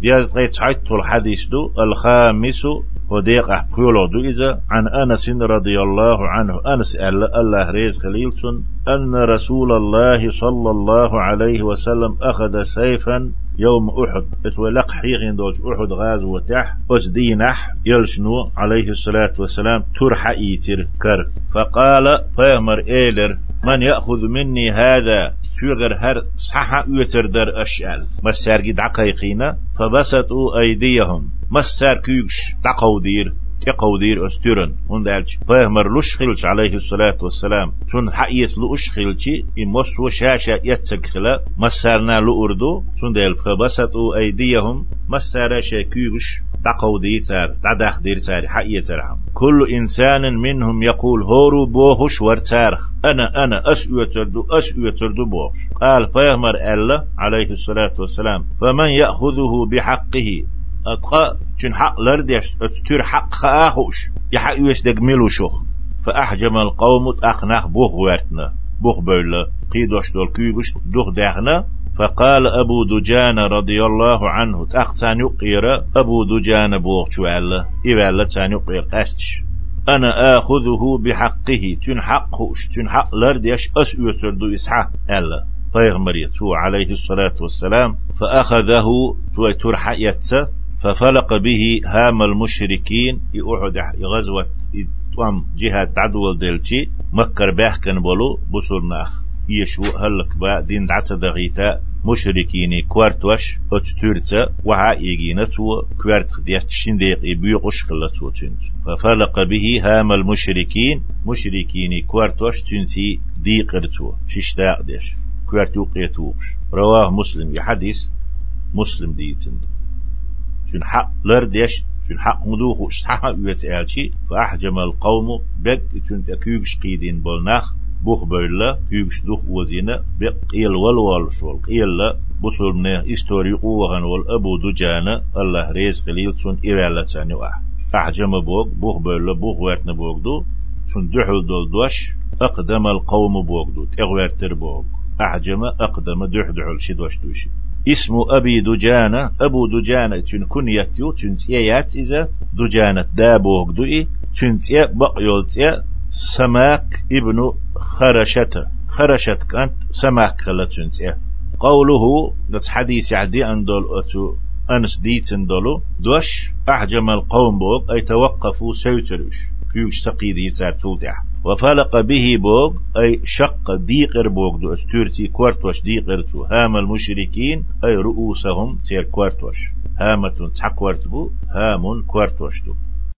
دياز قيت حيث الحديث دو الخامس وديق أحكيولو دو إذا عن أنس رضي الله عنه. أنس الله ريز خليلتون أن رسول الله صلى الله عليه وسلم أخذ سيفا يوم أحد. اتولق حيغين دوج أحد غاز وتح دينح يلشنو عليه الصلاة والسلام ترح إيتر كر فقال فيمر إيلر من يأخذ مني هذا فيغر هر صحة يتر در أشعل مسار قد عقيقين فبسطوا أيديهم. مسار كيوش دير تقودير أستيرن. وندالش فهمر لش خلش عليه الصلاة والسلام. تون حقيت لوش خلشي إموس وشاشة يتسك خلا مسارنا لأردو. تون دال فبسطوا أيديهم. مسار شاكيوش تقو ديتار تدخ ديرتار حقيتر كل إنسان منهم يقول هورو بوهش ورتارخ. أنا أنا أسئو تردو أسئو تردو بوهش قال فيهمر الله عليه الصلاة والسلام فمن يأخذه بحقه؟ أتقى تن حق لرديش أتتر حق خاخوش. يحق يوش دقملو شوخ فأحجم القوم أقناخ بوخ ورتنا بوخ بولا قيدوش دول كيبوش دوخ داخنا. فقال أبو دجان رضي الله عنه تأختان يقير أبو دجان بوخ شوال إبالا تان يقير قاستش أنا آخذه بحقه تن حقوش تن حق لرديش أسئو تردو إسحاق ألا طيغ تو عليه الصلاة والسلام فأخذه تو ترحى يتسى ففلق به هام المشركين يقعد غزوة توام جهة عدو دلتي مكر كان بولو بصرناخ يشو هلك با دين دعت دغيتا مشركين كوارتوش اتتورتا وها يجينتو كوارت خديت شنديق يبيقش خلتو تنت ففلق به هام المشركين مشركين كوارتوش تنتي ديقرتو ششتاق ديش كوارتو قيتوش رواه مسلم يحدث مسلم ديتن شن حق لرديش شن حق مدوخ اشتحق يتعالشي فأحجم القوم بق تن تكيوش قيدين بولناخ بوخ بيلا كيوش دوخ وزينة بقيل والوال شول قيل بصرنا إستوري قوغن والأبو دجانا الله ريز قليل سن إرالا تاني واحد أحجم بوغ بوخ بيلا بوخ وارتنا بوغ دو سن دحل دول دوش أقدم القوم بوغ دو تغوارتر بوغ. أحجم أقدم دح دحل شدوش دوشي اسم أبي دجانة أبو دجانة تن كنيتيو تن تيات إذا دجانة دابوغ دوئي تن تيا بقيول سماك ابن خرشت خرشت كانت سماك خلتن تيا قوله ده حديث عدي أن دول أتو أنس ديتن دولو دوش أحجم القوم بوغ أي توقفوا سيترش كيوش تقيدي سارتوتح وفلق به بوغ أي شق ديقر بوغ دو استورتي كوارتوش ديقرتو هام المشركين أي رؤوسهم تير كوارتوش. هامة تحكوارتبو هام كوارتوشتو